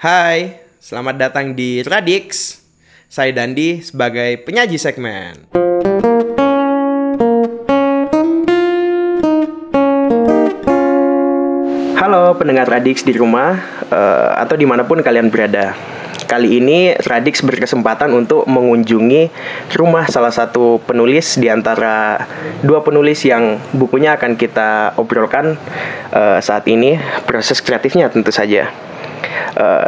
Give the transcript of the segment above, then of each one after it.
Hai, selamat datang di Radix. Saya Dandi sebagai penyaji segmen. Halo pendengar Radix di rumah uh, atau di mana pun kalian berada. Kali ini Radix berkesempatan untuk mengunjungi rumah salah satu penulis di antara dua penulis yang bukunya akan kita obrolkan uh, saat ini. Proses kreatifnya tentu saja. Uh,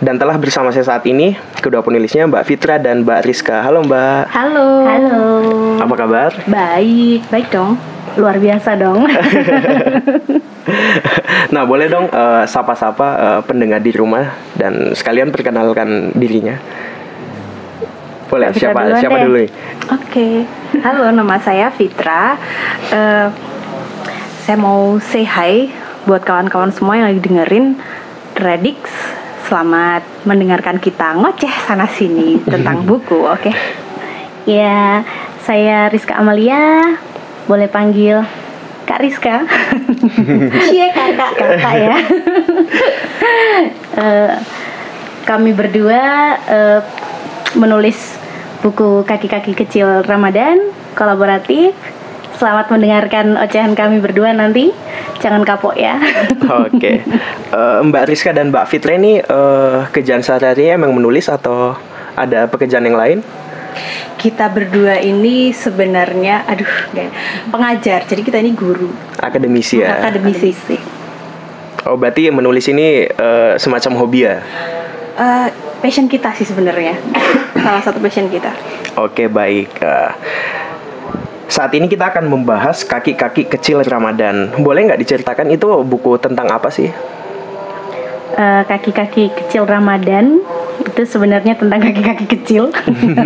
dan telah bersama saya saat ini kedua penulisnya Mbak Fitra dan Mbak Rizka. Halo Mbak. Halo. Halo. Apa kabar? Baik, baik dong. Luar biasa dong. nah boleh dong uh, sapa-sapa uh, pendengar di rumah dan sekalian perkenalkan dirinya. Boleh Fitra siapa duluan siapa deh. dulu? nih? Oke. Halo, nama saya Fitra. Eh, saya mau say hi buat kawan-kawan semua yang lagi dengerin Redix. Selamat mendengarkan kita ngoceh sana sini tentang buku, oke? ya, saya Rizka Amalia. Boleh panggil Kak Rizka. Cie kakak kakak ya. Eh, kami berdua eh, menulis buku kaki-kaki kecil Ramadan kolaboratif. Selamat mendengarkan ocehan kami berdua nanti. Jangan kapok ya. Oke. Eh, Mbak Rizka dan Mbak Fitra ini eh, kerjaan sehari-harinya emang menulis atau ada pekerjaan yang lain? Kita berdua ini sebenarnya, aduh, ya, pengajar. Jadi kita ini guru, Akademisi ya. akademisi. Oh berarti menulis ini eh, semacam hobi ya? Eh, passion kita sih sebenarnya. Salah satu passion kita. Oke baik. Eh, saat ini kita akan membahas kaki-kaki kecil Ramadan. Boleh nggak diceritakan itu buku tentang apa sih? Eh, kaki-kaki kecil Ramadan itu sebenarnya tentang kaki-kaki kecil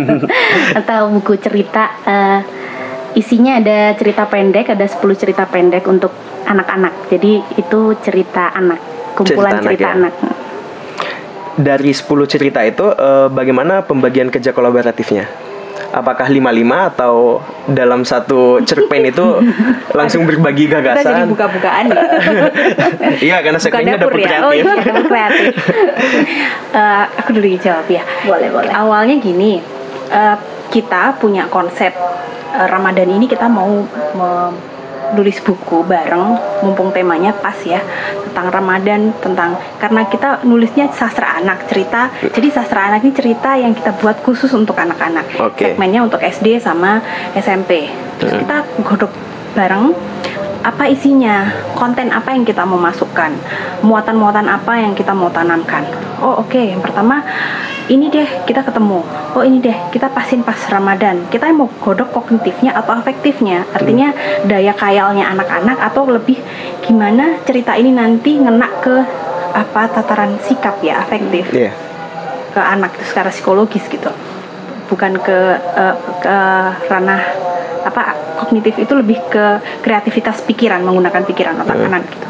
atau buku cerita eh, isinya ada cerita pendek ada 10 cerita pendek untuk anak-anak jadi itu cerita anak kumpulan Cerita cerita, anak ya? anak, Dari 10 cerita itu eh, bagaimana pembagian kerja kolaboratifnya? Apakah 55 atau dalam satu cerpen itu langsung berbagi Kita jadi gagasan? buka-bukaan ya. Iya karena segmennya dapur dapur ya. Oh kreatif. iya, dapur kreatif. Eh, aku dulu jawab ya. boleh boleh Awalnya gini, eh, kita punya konsep eh, Ramadan ini kita mau menulis buku bareng, mumpung temanya pas ya tentang Ramadan, tentang karena kita nulisnya sastra anak cerita, jadi sastra anak ini cerita yang kita buat khusus untuk anak-anak. Oke. Segmennya untuk SD sama SMP. Terus Hmm. kita godok bareng apa isinya, konten apa yang kita mau masukkan, muatan-muatan apa yang kita mau tanamkan. Oh oke, yang pertama ini deh kita ketemu. Oh ini deh kita pasin pas Ramadan. Kita mau godok kognitifnya atau afektifnya, artinya daya kayalnya anak-anak atau lebih gimana cerita ini nanti ngena ke apa tataran sikap ya afektif Iya. ke anak itu secara psikologis gitu bukan ke eh, ke ranah apa kognitif itu lebih ke kreativitas pikiran menggunakan pikiran otak Hmm. kanan gitu.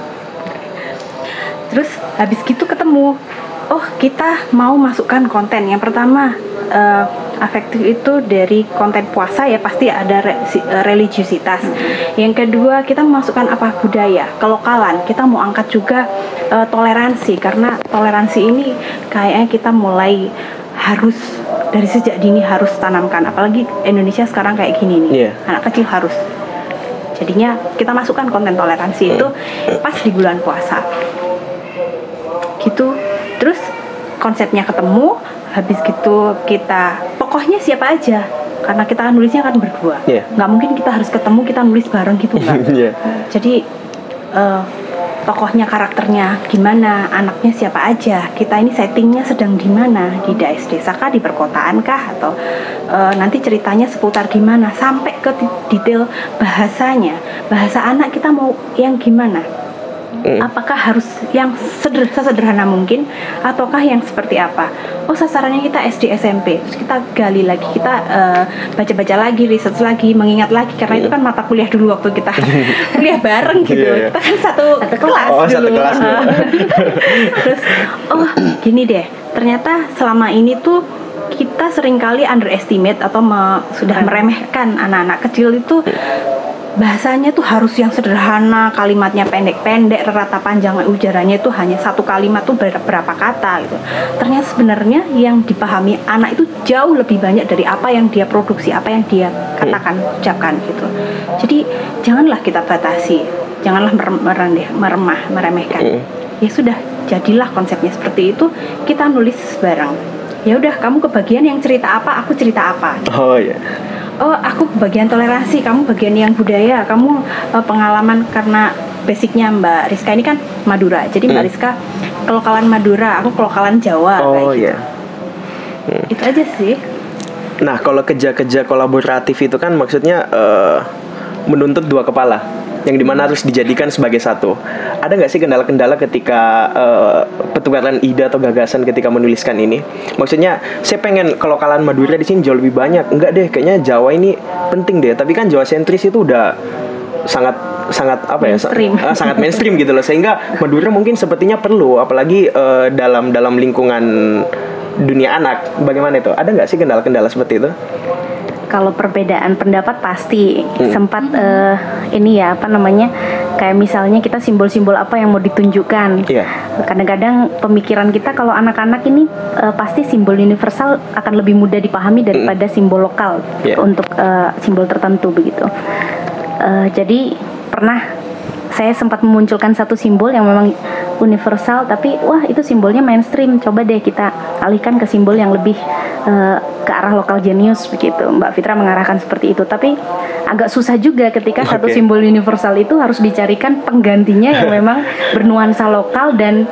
Terus habis gitu ketemu oh kita mau masukkan konten. Yang pertama eh, afektif itu dari konten puasa ya pasti ada re- eh, religiusitas. Yang kedua kita memasukkan apa budaya kelokalan. Kita mau angkat juga eh, toleransi. Karena toleransi ini kayaknya kita mulai harus dari sejak dini harus tanamkan. Apalagi Indonesia sekarang kayak gini nih. Iya. anak kecil harus. Jadinya kita masukkan konten toleransi itu pas di bulan puasa. Gitu. Terus konsepnya ketemu habis gitu kita tokohnya siapa aja. Karena kita kan nulisnya kan berdua. Iya. nggak mungkin kita harus ketemu kita nulis bareng gitu nggak Iya. jadi eh, tokohnya karakternya gimana anaknya siapa aja kita ini settingnya sedang di mana di desa desa kah di perkotaan kah atau eh, nanti ceritanya seputar gimana sampai ke detail bahasanya. Bahasa anak kita mau yang gimana Mm. apakah harus yang seder, sesederhana mungkin? Ataukah yang seperti apa? Oh sasarannya kita SD SMP terus kita gali lagi kita eh, baca-baca lagi riset lagi mengingat lagi karena itu kan mata kuliah dulu waktu kita kuliah bareng gitu. Iya, iya. kita kan satu, Satu kelas Oh, dulu. satu kelas dulu. terus oh gini deh. Ternyata selama ini tuh kita sering kali underestimate atau me- sudah meremehkan anak-anak kecil itu bahasanya tuh harus yang sederhana, kalimatnya pendek-pendek, rata panjang ujarannya itu hanya satu kalimat tuh ber- berapa kata gitu. Ternyata sebenarnya yang dipahami anak itu jauh lebih banyak dari apa yang dia produksi, apa yang dia katakan, ucapkan gitu. Jadi janganlah kita batasi, janganlah mere- merendeh, meremah, meremehkan. Mm. Ya sudah, jadilah konsepnya seperti itu. Kita nulis bareng. Ya udah, kamu kebagian yang cerita apa, aku cerita apa Oh ya. Oh aku bagian toleransi kamu bagian yang budaya. Kamu eh, pengalaman karena basicnya Mbak Rizka ini kan Madura. Jadi Mbak Hmm. Rizka kelokalan Madura aku kelokalan Jawa kayak Oh gitu. ya. itu aja sih. Nah, kalau kerja-kerja kolaboratif itu kan maksudnya eh, menuntut dua kepala yang di mana harus dijadikan sebagai satu. Ada nggak sih kendala-kendala ketika eh, pertukaran ide atau gagasan ketika menuliskan ini? Maksudnya, saya pengen kelokalan Madura di sini jauh lebih banyak. Enggak deh, kayaknya Jawa ini penting deh. Tapi kan Jawa sentris itu udah sangat sangat apa ya sa- Mainstream. ah, sangat mainstream gitu loh sehingga Madura mungkin sepertinya perlu apalagi eh, dalam dalam lingkungan dunia anak bagaimana itu ada nggak sih kendala-kendala seperti itu kalau perbedaan pendapat pasti Hmm. sempat eh, ini ya apa namanya kayak misalnya kita simbol-simbol apa yang mau ditunjukkan Iya. kadang-kadang pemikiran kita kalau anak-anak ini eh, pasti simbol universal akan lebih mudah dipahami daripada simbol lokal Iya. untuk eh, simbol tertentu begitu Eh, jadi pernah saya sempat memunculkan satu simbol yang memang universal tapi wah itu simbolnya mainstream. Coba deh kita alihkan ke simbol yang lebih eh, ke arah lokal genius begitu. Mbak Fitra mengarahkan seperti itu. Tapi agak susah juga ketika satu Oke. simbol universal itu harus dicarikan penggantinya yang memang bernuansa lokal dan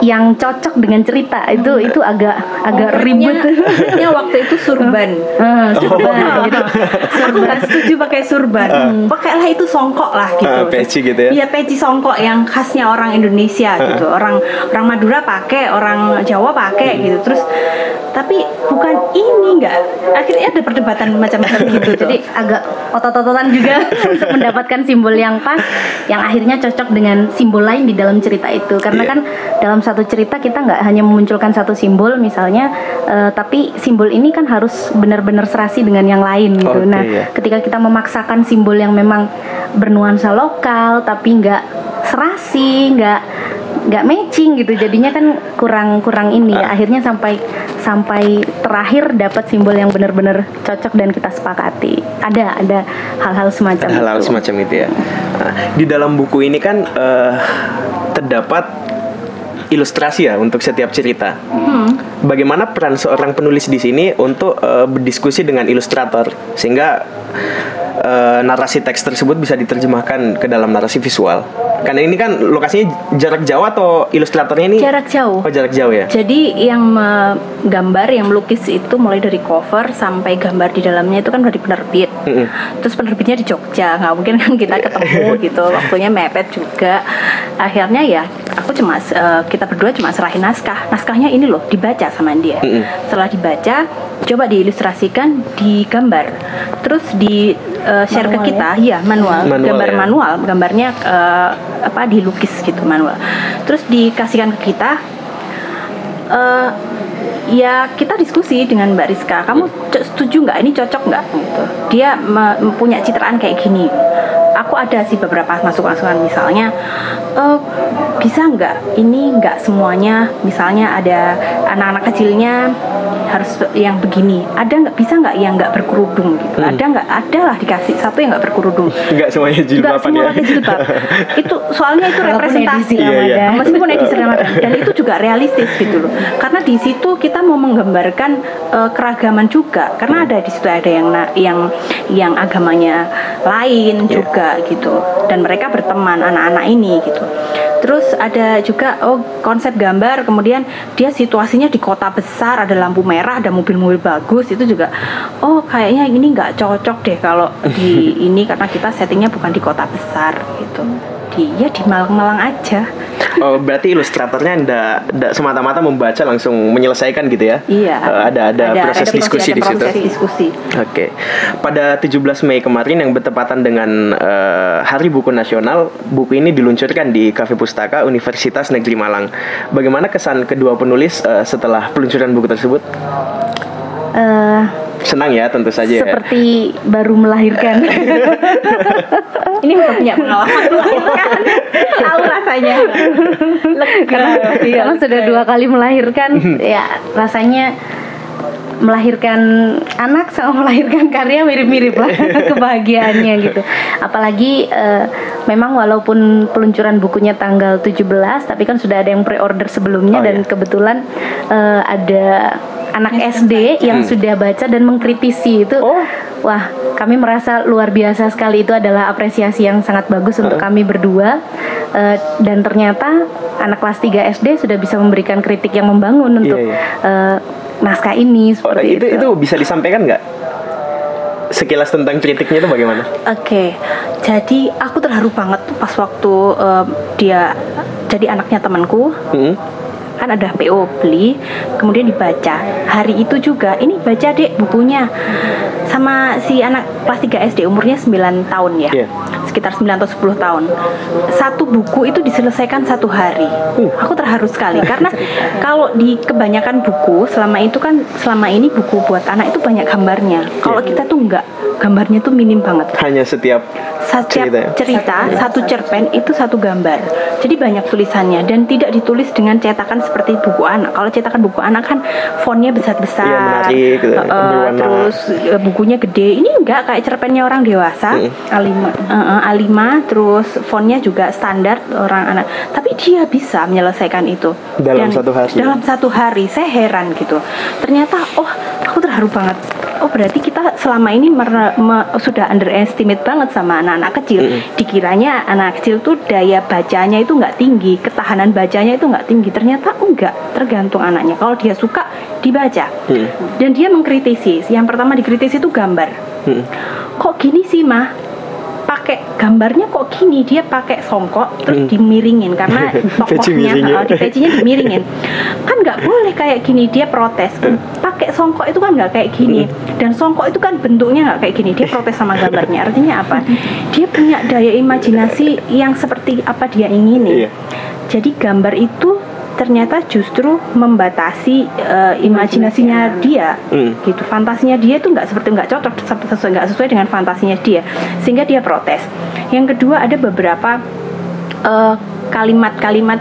yang cocok dengan cerita. Itu itu agak agak ribet. Konkretnya waktu itu surban. Ah, surban, Oh. gitu. aku nggak setuju pakai surban. Pakailah itu songkok lah gitu. Ah, peci gitu ya? iya peci songkok yang khasnya orang Indonesia gitu. Orang orang Madura pakai orang Jawa pakai gitu. Terus tapi bukan ini nggak. Akhirnya ada perdebatan macam-macam gitu tuh jadi agak otot-ototan juga untuk mendapatkan simbol yang pas yang akhirnya cocok dengan simbol lain di dalam cerita itu. Karena Iya. kan dalam satu cerita kita nggak hanya memunculkan satu simbol misalnya eh, tapi simbol ini kan harus benar-benar serasi dengan yang lain gitu Oke, nah ya. ketika kita memaksakan simbol yang memang bernuansa lokal tapi nggak serasi nggak nggak matching gitu jadinya kan kurang kurang ini ya akhirnya sampai sampai terakhir dapat simbol yang benar-benar cocok dan kita sepakati ada ada hal-hal semacam hal-hal itu. semacam itu ya. Nah, di dalam buku ini kan eh, terdapat ilustrasi ya untuk setiap cerita. Bagaimana peran seorang penulis di sini untuk eh, berdiskusi dengan ilustrator sehingga eh, narasi teks tersebut bisa diterjemahkan ke dalam narasi visual. Karena ini kan lokasinya jarak jauh atau ilustratornya ini jarak jauh Oh jarak jauh ya. Jadi yang menggambar, yang melukis itu mulai dari cover sampai gambar di dalamnya itu kan dari penerbit. Mm-mm. Terus penerbitnya di Jogja, nggak mungkin kan kita ketemu gitu. Waktunya mepet juga. Akhirnya ya aku cuma eh, kita berdua cuma serahin naskah. Naskahnya ini loh dibaca sama dia. Mm-mm. Setelah dibaca, coba diilustrasikan, digambar. Terus di eh, share Manual ke kita, iya manual, Manual gambar ya. manual, gambarnya eh, apa dilukis gitu manual. Terus dikasihkan ke kita. Eh ya kita diskusi dengan Mbak Rizka. Kamu co- setuju nggak? Ini cocok nggak? Gitu? Dia punya citraan kayak gini. Aku ada sih beberapa masukan-masukan. Misalnya eh, bisa nggak? Ini nggak semuanya. Misalnya ada anak-anak kecilnya harus yang begini ada nggak bisa nggak yang nggak berkerudung gitu Hmm. ada nggak ada lah dikasih satu yang nggak berkerudung Enggak semuanya Enggak jilbaban semua ya. pakai jilbab. itu soalnya itu representasi edisi Iya, iya. Ramadan. meskipun edisi Ramadan dan itu juga realistis gitu loh. Karena di situ kita mau menggambarkan eh, keragaman juga. Karena ada di situ ada yang yang yang agamanya lain Iya. juga gitu. Dan mereka berteman anak-anak ini gitu. Terus ada juga oh konsep gambar kemudian dia situasinya di kota besar ada lampu merah ada mobil-mobil bagus itu juga oh kayaknya ini nggak cocok deh kalau di ini karena kita settingnya bukan di kota besar gitu di ya di Malang-Malang aja Oh, berarti ilustratornya ndak ndak semata-mata membaca langsung menyelesaikan gitu ya? iya Eh, ada, ada proses diskusi ada di situ. proses diskusi Oke, pada 17 Mei kemarin yang bertepatan dengan eh, Hari Buku Nasional, buku ini diluncurkan di Cafe Pustaka Universitas Negeri Malang. Bagaimana kesan kedua penulis eh, setelah peluncuran buku tersebut? Eh, senang ya tentu saja ya. seperti baru melahirkan. Ini udah punya pengalaman melahirkan. Tahu rasanya. Lega. karena, Iya, karena sudah dua kali melahirkan ya rasanya melahirkan anak sama melahirkan karya mirip-mirip lah kebahagiaannya gitu. Apalagi eh, memang walaupun peluncuran bukunya tanggal 17 tapi kan sudah ada yang pre-order sebelumnya Oh, dan iya. kebetulan eh, ada anak SD yang sudah baca dan mengkritisi itu. Oh. Wah, kami merasa luar biasa sekali. Itu adalah apresiasi yang sangat bagus untuk kami berdua. Eh, dan ternyata anak kelas 3 SD sudah bisa memberikan kritik yang membangun untuk Iya, eh, naskah ini Oh, seperti itu itu bisa disampaikan nggak? Sekilas tentang kritiknya itu bagaimana? Oke, jadi aku terharu banget tuh pas waktu em, dia jadi anaknya temanku Hmm. kan ada PO beli kemudian dibaca hari itu juga ini baca dek bukunya sama si anak kelas 3 SD umurnya 9 tahun ya Iya. Sekitar 9 atau 10 tahun satu buku itu diselesaikan satu hari aku terharu sekali karena kalau di kebanyakan buku selama itu kan selama ini buku buat anak itu banyak gambarnya kalau kita tuh enggak gambarnya tuh minim banget Hanya setiap setiap Cerita ya? cerita, satu cerpen itu satu gambar. Jadi banyak tulisannya dan tidak ditulis dengan cetakan seperti buku anak. Kalau cetakan buku anak kan fontnya besar-besar, Iya, menarik gitu, eh, berwarna. terus eh, bukunya gede. Ini enggak kayak cerpennya orang dewasa. A5. Eh, eh, A5 terus fontnya juga standar orang anak. Tapi dia bisa menyelesaikan itu Dalam satu hari. Dalam satu hari, saya heran gitu. Ternyata, oh, aku terharu banget. Oh, berarti kita selama ini mere- me- sudah underestimate banget sama anak-anak kecil. Dikiranya anak kecil tuh daya bacanya itu nggak tinggi, ketahanan bacanya itu nggak tinggi. Ternyata enggak, tergantung anaknya. Kalau dia suka, dibaca. Hmm. Dan dia mengkritisi. Yang pertama dikritisi itu gambar Hmm. kok gini sih mah pakai gambarnya kok gini dia pakai songkok terus Hmm. dimiringin karena tokohnya miringin. uh, di pecinya dimiringin. Kan nggak boleh kayak gini dia protes. Pakai songkok itu kan nggak kayak gini. Dan songkok itu kan bentuknya nggak kayak gini dia protes sama gambarnya. Artinya apa? Dia punya daya imajinasi yang seperti apa dia ingini. Iya. jadi gambar itu ternyata justru membatasi uh, imajinasinya dia. Hmm. gitu. Fantasinya dia itu nggak seperti nggak cocok nggak sesuai dengan fantasinya dia. Sehingga dia protes. Yang kedua ada beberapa eh, kalimat-kalimat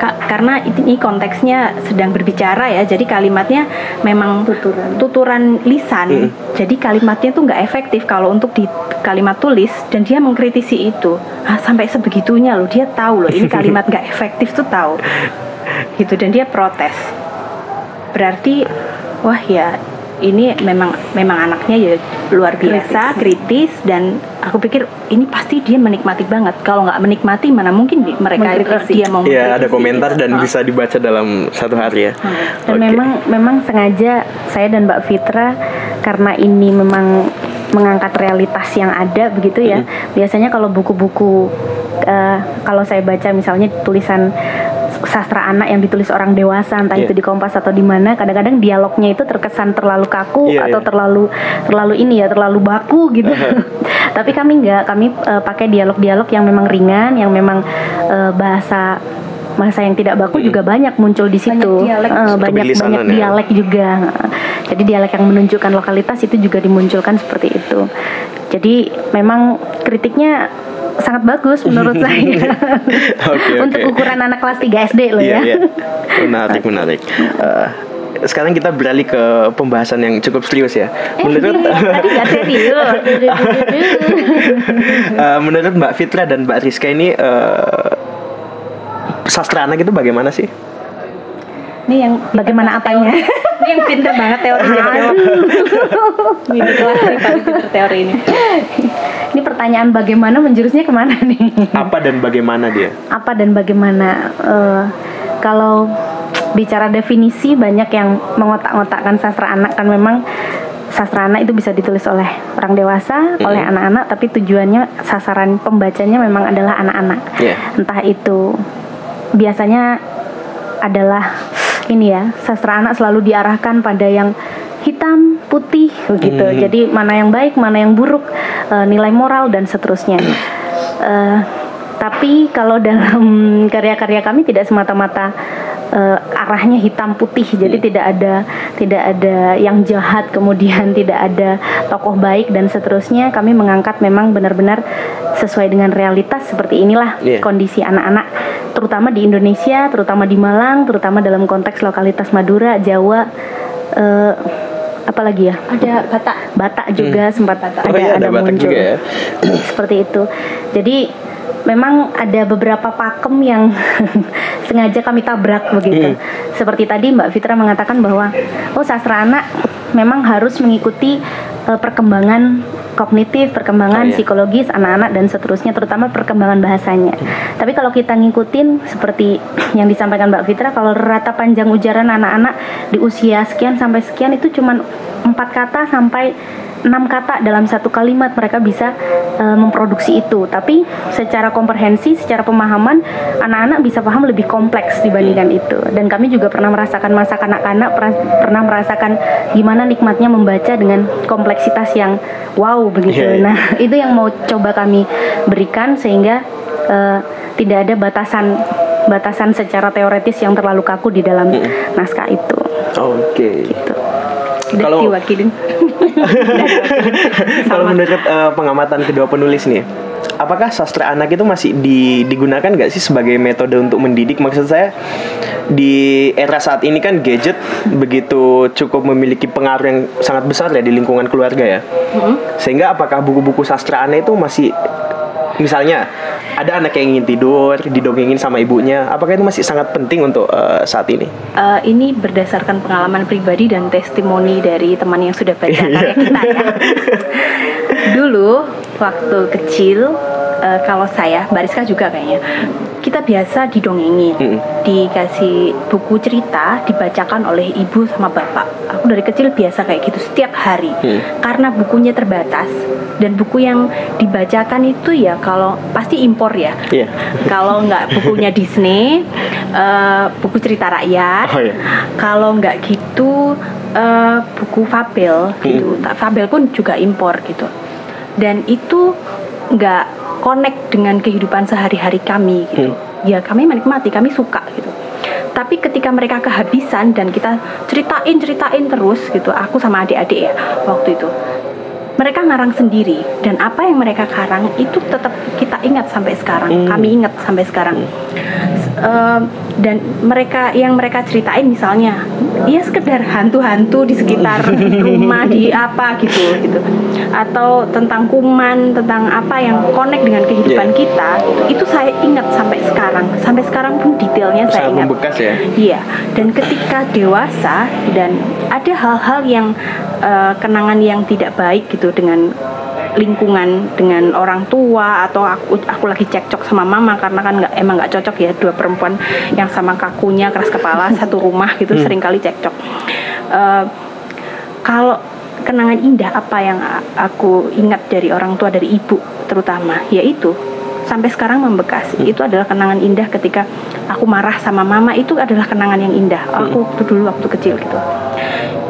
ka- karena ini konteksnya sedang berbicara ya jadi kalimatnya memang Tuturan. tuturan lisan. Jadi kalimatnya tuh nggak efektif kalau untuk di kalimat tulis dan dia mengkritisi itu. Ah, sampai sebegitunya loh dia tahu loh ini kalimat nggak efektif tuh tahu gitu dan dia protes berarti wah ya ini memang memang anaknya ya luar biasa kritis dan aku pikir ini pasti dia menikmati banget kalau nggak menikmati mana mungkin di- mereka Mengkritisi. dia mau Iya, ada komentar dan Ah. bisa dibaca dalam satu hari ya. Dan Oke. memang memang sengaja saya dan Mbak Fitra karena ini memang mengangkat realitas yang ada begitu ya. Biasanya kalau buku-buku eh, kalau saya baca misalnya tulisan sastra anak yang ditulis orang dewasa entah Iya. itu di Kompas atau di mana kadang-kadang dialognya itu terkesan terlalu kaku Iya, atau iya. terlalu terlalu ini ya terlalu baku gitu tapi kami nggak kami eh, pakai dialog-dialog yang memang ringan yang memang eh, bahasa bahasa yang tidak baku juga banyak muncul di situ dialek. Eh, banyak banyak ya. dialek juga jadi dialek yang menunjukkan lokalitas itu juga dimunculkan seperti itu jadi memang kritiknya sangat bagus menurut saya. Oke, untuk ukuran anak kelas 3 SD loh Iya, ya. iya. Menarik, menarik. Eh, sekarang kita beralih ke pembahasan yang cukup serius ya. Menurut tadi gak serius. Eh, menurut Mbak Fitra dan Mbak Rizka ini eh, sastra anak itu bagaimana sih? ini yang bagaimana apanya? Ini yang pinter banget teorinya. Ini kelas paling pinter teori ini ini pertanyaan bagaimana menjurusnya ke mana nih? Apa dan bagaimana dia? apa dan bagaimana? Eh, kalau bicara definisi banyak yang mengotak-ngotakkan sastra anak. Kan memang sastra anak itu bisa ditulis oleh orang dewasa oleh anak-anak tapi tujuannya sasaran pembacanya memang adalah anak-anak. Iya. entah itu biasanya adalah ini ya sastra anak selalu diarahkan pada yang hitam putih begitu Hmm. jadi mana yang baik mana yang buruk eh, nilai moral dan seterusnya Eh, tapi kalau dalam karya-karya kami tidak semata-mata eh, arahnya hitam putih jadi tidak ada tidak ada yang jahat, kemudian tidak ada tokoh baik dan seterusnya. Kami mengangkat memang benar-benar sesuai dengan realitas seperti inilah Iya. kondisi anak-anak, terutama di Indonesia, terutama di Malang, terutama dalam konteks lokalitas Madura, Jawa. eh, apalagi ya? Ada Batak. Batak juga sempat ada Oh iya, ada Batak muncul juga ya. seperti itu. Jadi memang ada beberapa pakem yang sengaja kami tabrak begitu. Hmm. Seperti tadi Mbak Fitra mengatakan bahwa oh sastra anak memang harus mengikuti eh, perkembangan kognitif, perkembangan Oh, iya. psikologis anak-anak dan seterusnya, terutama perkembangan bahasanya. Tapi kalau kita ngikutin seperti yang disampaikan Mbak Fitra, kalau rata panjang ujaran anak-anak di usia sekian sampai sekian itu cuma empat kata sampai enam kata dalam satu kalimat mereka bisa eh, memproduksi itu. Tapi secara komprehensi, secara pemahaman, anak-anak bisa paham lebih kompleks dibandingkan itu. Dan kami juga pernah merasakan masa kanak-kanak, pernah- merasakan gimana nikmatnya membaca dengan kompleksitas yang wow begitu. Iya, iya. Nah, itu yang mau coba kami berikan sehingga eh, tidak ada batasan batasan secara teoretis yang terlalu kaku di dalam naskah itu. Oke. Gitu. Udah Kalau-. Kalau menurut eh, pengamatan kedua penulis nih, apakah sastra anak itu masih di- digunakan nggak sih sebagai metode untuk mendidik? Maksud saya di era saat ini kan gadget begitu cukup memiliki pengaruh yang sangat besar ya di lingkungan keluarga ya. Sehingga apakah buku-buku sastra anak itu masih misalnya ada anak yang ingin tidur didongengin sama ibunya, apakah itu masih sangat penting untuk eh, saat ini? Eh, ini berdasarkan pengalaman pribadi dan testimoni dari teman yang sudah baca karya kita ya. Dulu waktu kecil eh, kalau saya, Mbak Rizka juga kayaknya, kita biasa didongengin, Mm-mm. dikasih buku cerita dibacakan oleh ibu sama bapak. Aku dari kecil biasa kayak gitu setiap hari, Mm. karena bukunya terbatas dan buku yang dibacakan itu ya kalau pasti impor ya. Iya. Kalau nggak bukunya Disney, eh, buku cerita rakyat. Oh, iya. Kalau nggak gitu, eh, buku fabel gitu. Tak fabel pun juga impor gitu. Dan itu nggak connect dengan kehidupan sehari-hari kami gitu. Ya kami menikmati, kami suka gitu. Tapi ketika mereka kehabisan dan kita ceritain ceritain terus gitu, aku sama adik-adik ya waktu itu mereka ngarang sendiri dan apa yang mereka karang itu tetap kita ingat sampai sekarang. Kami ingat sampai sekarang. Em, dan mereka yang mereka ceritain misalnya ya sekedar hantu-hantu di sekitar rumah di apa gitu gitu atau tentang kuman tentang apa yang connect dengan kehidupan Yeah. kita itu saya ingat sampai sekarang sampai sekarang pun detailnya saya Sangat ingat membekas ya. Iya, dan ketika dewasa dan ada hal-hal yang eh, kenangan yang tidak baik gitu dengan lingkungan dengan orang tua atau aku aku lagi cekcok sama mama karena kan nggak emang nggak cocok ya dua perempuan yang sama kakunya keras kepala satu rumah gitu sering kali cekcok. Eh, kalau kenangan indah apa yang aku ingat dari orang tua dari ibu terutama? Yaitu sampai sekarang membekas itu adalah kenangan indah ketika aku marah sama mama itu adalah kenangan yang indah. Aku waktu dulu waktu kecil gitu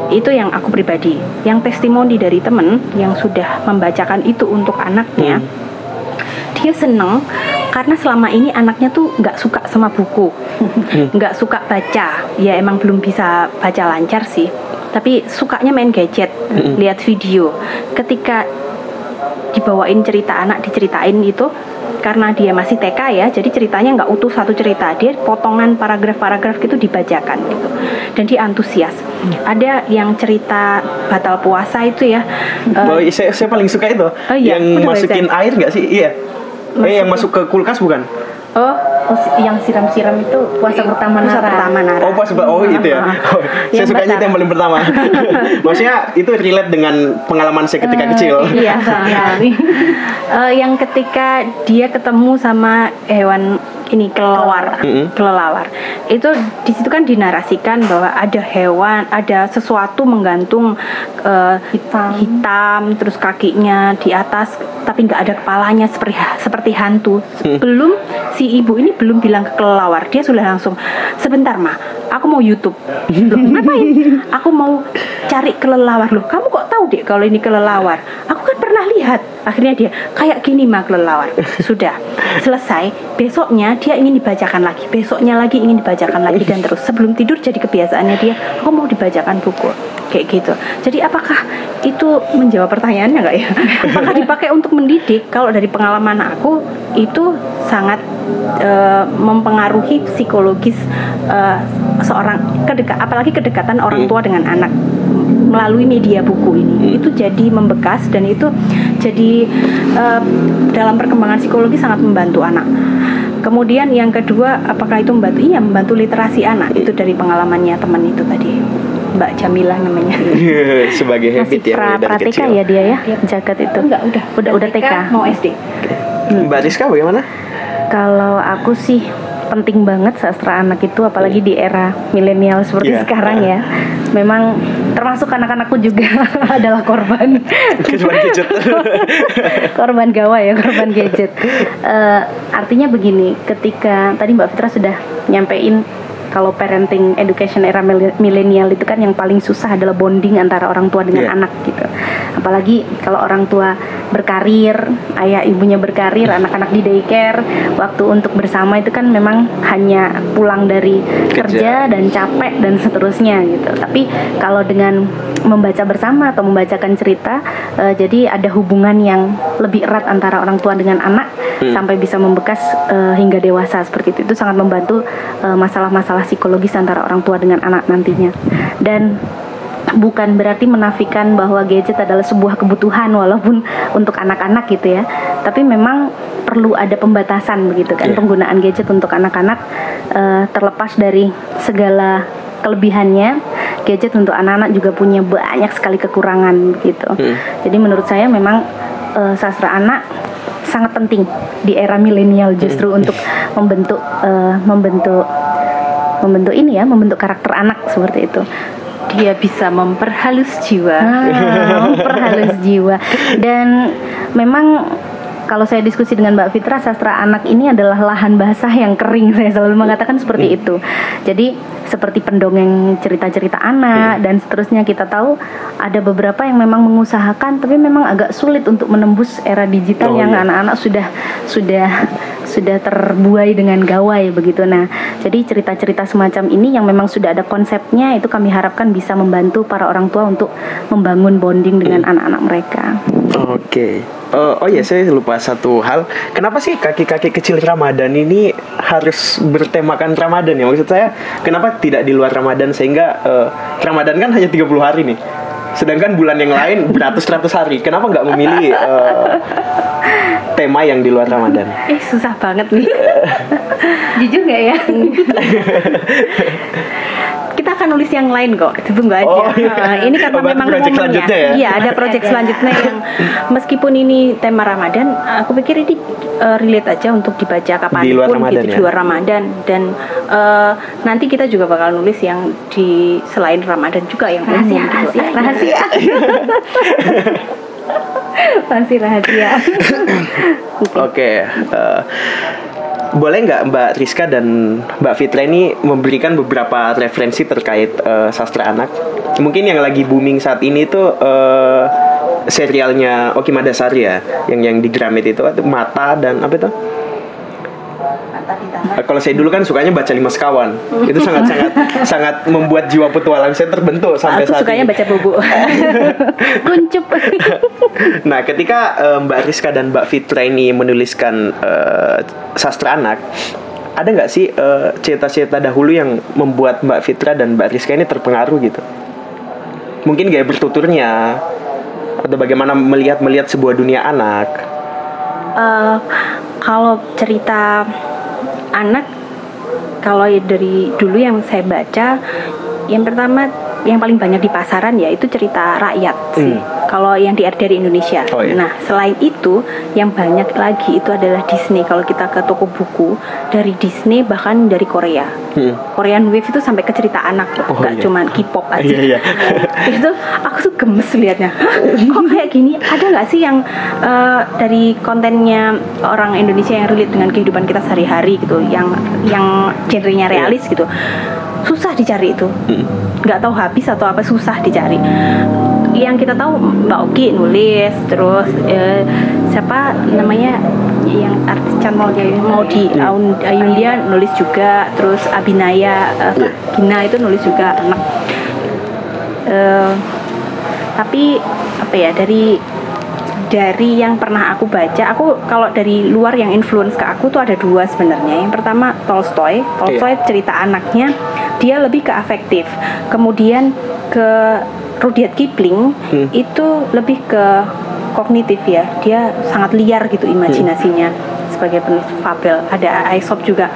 itu yang aku pribadi. Yang testimoni dari temen yang sudah membacakan itu untuk anaknya dia seneng karena selama ini anaknya tuh nggak suka sama buku. Nggak suka baca. Ya emang belum bisa baca lancar sih. Tapi sukanya main gadget lihat video. Ketika dibawain cerita anak diceritain itu karena dia masih TK ya jadi ceritanya nggak utuh satu cerita dia potongan paragraf-paragraf gitu dibacakan gitu dan dia antusias ada yang cerita batal puasa itu ya eh, Oh, saya, saya paling suka itu. Oh iya, yang udah masukin air nggak sih? Iya. eh, yang masuk ke kulkas bukan? Oh Oh, yang siram-siram itu puasa pertama puasa Nara. pertama Nara Oh pas oh itu ya. Oh, saya Yang sukanya itu yang paling pertama. Maksudnya itu relate dengan pengalaman saya ketika kecil. Iya sekali. Eh, yang ketika dia ketemu sama hewan ini kelelawar, Mm-mm. kelelawar. Itu di situ kan dinarasikan bahwa ada hewan, ada sesuatu menggantung eh, Hitam. hitam, terus kakinya di atas, tapi nggak ada kepalanya seperti seperti hantu. Belum si ibu ini belum bilang ke kelelawar, dia sudah langsung sebentar mah, aku mau YouTube. Loh, ngapain? Aku mau cari kelelawar loh. Kamu kok tahu deh kalau ini kelelawar? Aku kan pernah lihat. Akhirnya dia kayak gini mah kelelawar sudah selesai. Besoknya dia ingin dibacakan lagi. Besoknya lagi ingin dibacakan lagi. Dan terus sebelum tidur jadi kebiasaannya dia aku mau dibacakan buku. Kayak gitu. Jadi apakah itu menjawab pertanyaannya nggak ya? Apakah dipakai untuk mendidik? Kalau dari pengalaman aku itu sangat eh, mempengaruhi psikologis eh, seorang kedeka apalagi kedekatan orang tua dengan anak melalui media buku ini. Itu jadi membekas dan itu jadi eh, dalam perkembangan psikologi sangat membantu anak. Kemudian yang kedua apakah itu membantu? Iya membantu literasi anak. Itu dari pengalamannya teman itu tadi. Mbak Jamila namanya. Sebagai Masih habit ya pra, dari kecil. ya dia ya, jagat itu. enggak udah. Udah- udah TK. mau SD Mbak Rizka bagaimana? Kalau aku sih penting banget sastra anak itu apalagi di era milenial seperti Iya. sekarang ya. Memang termasuk anak-anakku juga adalah korban Kecuali gadget. korban gawai ya korban gadget. Eh, artinya begini, ketika tadi Mbak Fitra sudah nyampein kalau parenting education era mil- milenial itu kan yang paling susah adalah bonding antara orang tua dengan Iya. anak gitu. Apalagi kalau orang tua berkarir, ayah ibunya berkarir, anak-anak di daycare, waktu untuk bersama itu kan memang hanya pulang dari kerja, dan capek dan seterusnya gitu. Tapi kalau dengan membaca bersama atau membacakan cerita, eh, jadi ada hubungan yang lebih erat antara orang tua dengan anak sampai bisa membekas eh, hingga dewasa seperti itu. Itu sangat membantu eh, masalah-masalah psikologis antara orang tua dengan anak nantinya. Dan bukan berarti menafikan bahwa gadget adalah sebuah kebutuhan walaupun untuk anak-anak gitu ya. Tapi memang perlu ada pembatasan begitu kan Iya. penggunaan gadget untuk anak-anak eh, terlepas dari segala kelebihannya. Gadget untuk anak-anak juga punya banyak sekali kekurangan gitu. Hmm. Jadi menurut saya memang eh, sastra anak sangat penting di era milenial justru untuk membentuk eh, membentuk membentuk ini ya, membentuk karakter anak seperti itu. dia bisa memperhalus jiwa Ah, memperhalus jiwa dan memang kalau saya diskusi dengan Mbak Fitra sastra anak ini adalah lahan basah yang kering. Saya selalu mengatakan seperti itu. Jadi seperti pendongeng cerita-cerita anak dan seterusnya kita tahu ada beberapa yang memang mengusahakan tapi memang agak sulit untuk menembus era digital Oh, yang iya. anak-anak sudah sudah sudah terbuai dengan gawai begitu. Nah jadi cerita-cerita semacam ini yang memang sudah ada konsepnya itu kami harapkan bisa membantu para orang tua untuk membangun bonding dengan anak-anak mereka. Oke. Eh, oh ya, saya lupa satu hal. Kenapa sih kaki-kaki kecil Ramadan ini harus bertemakan Ramadan ya? Maksud saya, kenapa tidak di luar Ramadan sehingga eh, Ramadan kan hanya 30 hari nih. Sedangkan bulan yang lain beratus-ratus hari. Kenapa nggak memilih eh, tema yang di luar Ramadan? eh susah banget nih jujur nggak ya akan nulis yang lain kok tunggu aja Oh, iya. Nah, ini karena Oh, berarti memang momennya. selanjutnya ya? iya ada project selanjutnya yang meskipun ini tema Ramadan aku pikir ini uh, relate aja untuk dibaca kapan pun Di luar Ramadan gitu ya? di luar Ramadan dan uh, nanti kita juga bakal nulis yang di selain Ramadan juga yang umum rahasia gitu rahasia rahasia masih rahasia Oke, eh, boleh nggak Mbak Rizka dan Mbak Fitra ini memberikan beberapa referensi terkait eh, sastra anak? Mungkin yang lagi booming saat ini tuh eh, serialnya Oki Madasari ya, yang yang di Gramet itu Mata dan apa itu? Eh, Kalau saya dulu kan sukanya baca lima sekawan, itu sangat sangat sangat membuat jiwa petualang saya terbentuk sampai aku saat sukanya ini. baca buku kuncup Nah, ketika eh, Mbak Rizka dan Mbak Fitra ini menuliskan eh, sastra anak, ada nggak sih eh, cerita-cerita dahulu yang membuat Mbak Fitra dan Mbak Rizka ini terpengaruh gitu? Mungkin gaya bertuturnya atau bagaimana melihat melihat sebuah dunia anak. Eh, kalau cerita anak kalau ya dari dulu yang saya baca yang pertama yang paling banyak di pasaran ya itu cerita rakyat sih Hmm. Kalau yang di dari Indonesia Oh, iya. nah selain itu yang banyak lagi itu adalah Disney kalau kita ke toko buku dari Disney bahkan dari Korea Hmm. Korean Wave itu sampai ke cerita anak Oh, nggak iya. cuman K-pop aja. Iya, iya. itu aku tuh gemes liatnya. Kok kayak gini? Ada nggak sih yang eh, dari kontennya orang Indonesia yang relate dengan kehidupan kita sehari-hari gitu, yang yang genrenya realis gitu. Susah dicari itu. Nggak tahu habis atau apa susah dicari. Yang kita tahu Mbak Oki nulis terus eh, siapa namanya yang artis channel mau di Aun- Ayundia nulis juga terus Abinaya eh, Iya. Gina itu nulis juga anak Eh, tapi apa ya dari dari yang pernah aku baca, aku kalau dari luar yang influence ke aku tuh ada dua sebenarnya. Yang pertama Tolstoy, Tolstoy cerita anaknya dia lebih ke afektif. Kemudian ke Rudyard Kipling Hmm. itu lebih ke kognitif ya. Dia sangat liar gitu imajinasinya sebagai penulis fabel. Ada Aesop juga.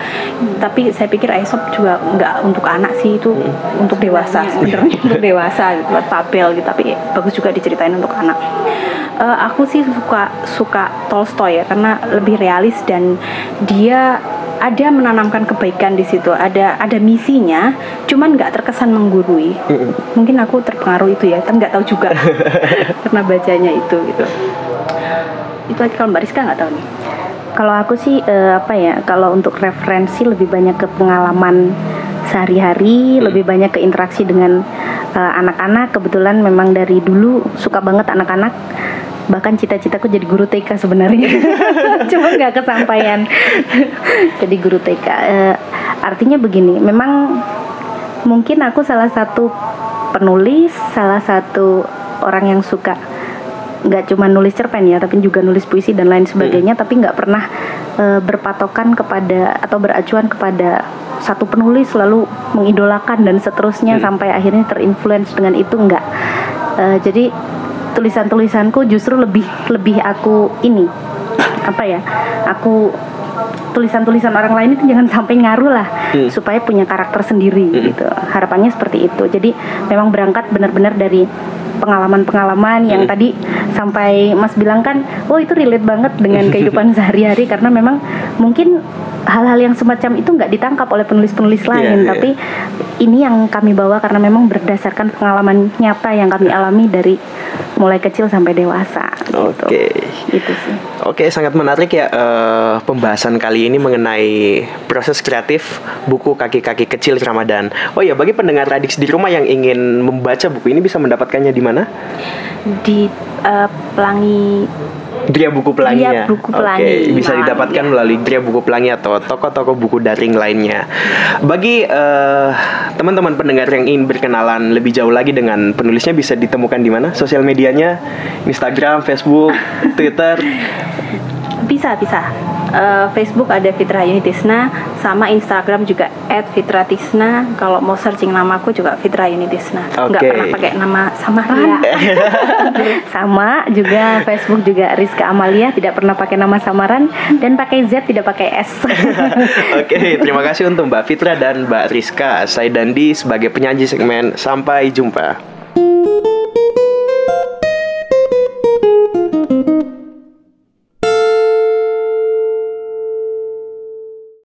Tapi saya pikir Aesop juga nggak untuk anak sih itu untuk dewasa sebenarnya untuk dewasa gitu, buat fabel gitu. Tapi bagus juga diceritain untuk anak. Eh, aku sih suka suka Tolstoy ya karena lebih realis dan dia ada menanamkan kebaikan di situ ada ada misinya cuman nggak terkesan menggurui mungkin aku terpengaruh itu ya kan nggak tahu juga karena bacanya itu gitu itu aja kalau mbak Rizka nggak tahu nih Kalau aku sih eh, apa ya? Kalau untuk referensi lebih banyak ke pengalaman sehari-hari, lebih banyak ke interaksi dengan eh, anak-anak. Kebetulan memang dari dulu suka banget anak-anak. Bahkan cita-citaku jadi guru TK sebenarnya. Cuma nggak kesampaian. jadi guru TK. Eh, artinya begini, memang mungkin aku salah satu penulis, salah satu orang yang suka nggak cuma nulis cerpen ya tapi juga nulis puisi dan lain sebagainya tapi nggak pernah e, berpatokan kepada atau beracuan kepada satu penulis lalu mengidolakan dan seterusnya sampai akhirnya terinfluence dengan itu nggak E, jadi tulisan-tulisanku justru lebih lebih aku ini apa ya aku tulisan-tulisan orang lain itu jangan sampai ngaruh lah supaya punya karakter sendiri gitu. Harapannya seperti itu. Jadi memang berangkat benar-benar dari pengalaman-pengalaman yang tadi sampai Mas bilang kan oh itu relate banget dengan kehidupan sehari-hari karena memang mungkin hal-hal yang semacam itu nggak ditangkap oleh penulis-penulis lain iya. tapi ini yang kami bawa karena memang berdasarkan pengalaman nyata yang kami alami dari mulai kecil sampai dewasa gitu. Oke. Itu sih. Oke, sangat menarik ya eh, pembahasan kali ini mengenai proses kreatif buku kaki-kaki kecil Ramadan. Oh ya, bagi pendengar Radix di rumah yang ingin membaca buku ini bisa mendapatkannya di mana? di eh, pelangi Dria Buku Pelangi Dria ya. Buku Oke, Pelangi, bisa Malang, didapatkan ya. melalui Dria Buku Pelangi atau toko-toko buku daring lainnya. Bagi eh, teman-teman pendengar yang ingin berkenalan lebih jauh lagi dengan penulisnya bisa ditemukan di mana? Sosial medianya, Instagram, Facebook, Twitter. bisa bisa Eh, Facebook ada Fitra Yunitisna sama Instagram juga @fitratisna kalau mau searching namaku juga Fitra Yunitisna nggak Oke. pernah pakai nama samaran Sama juga Facebook juga Rizka Amalia tidak pernah pakai nama samaran dan pakai Z tidak pakai S. Oke, terima kasih untuk Mbak Fitra dan Mbak Rizka. Saya Dandi sebagai penyaji segmen Sampai Jumpa.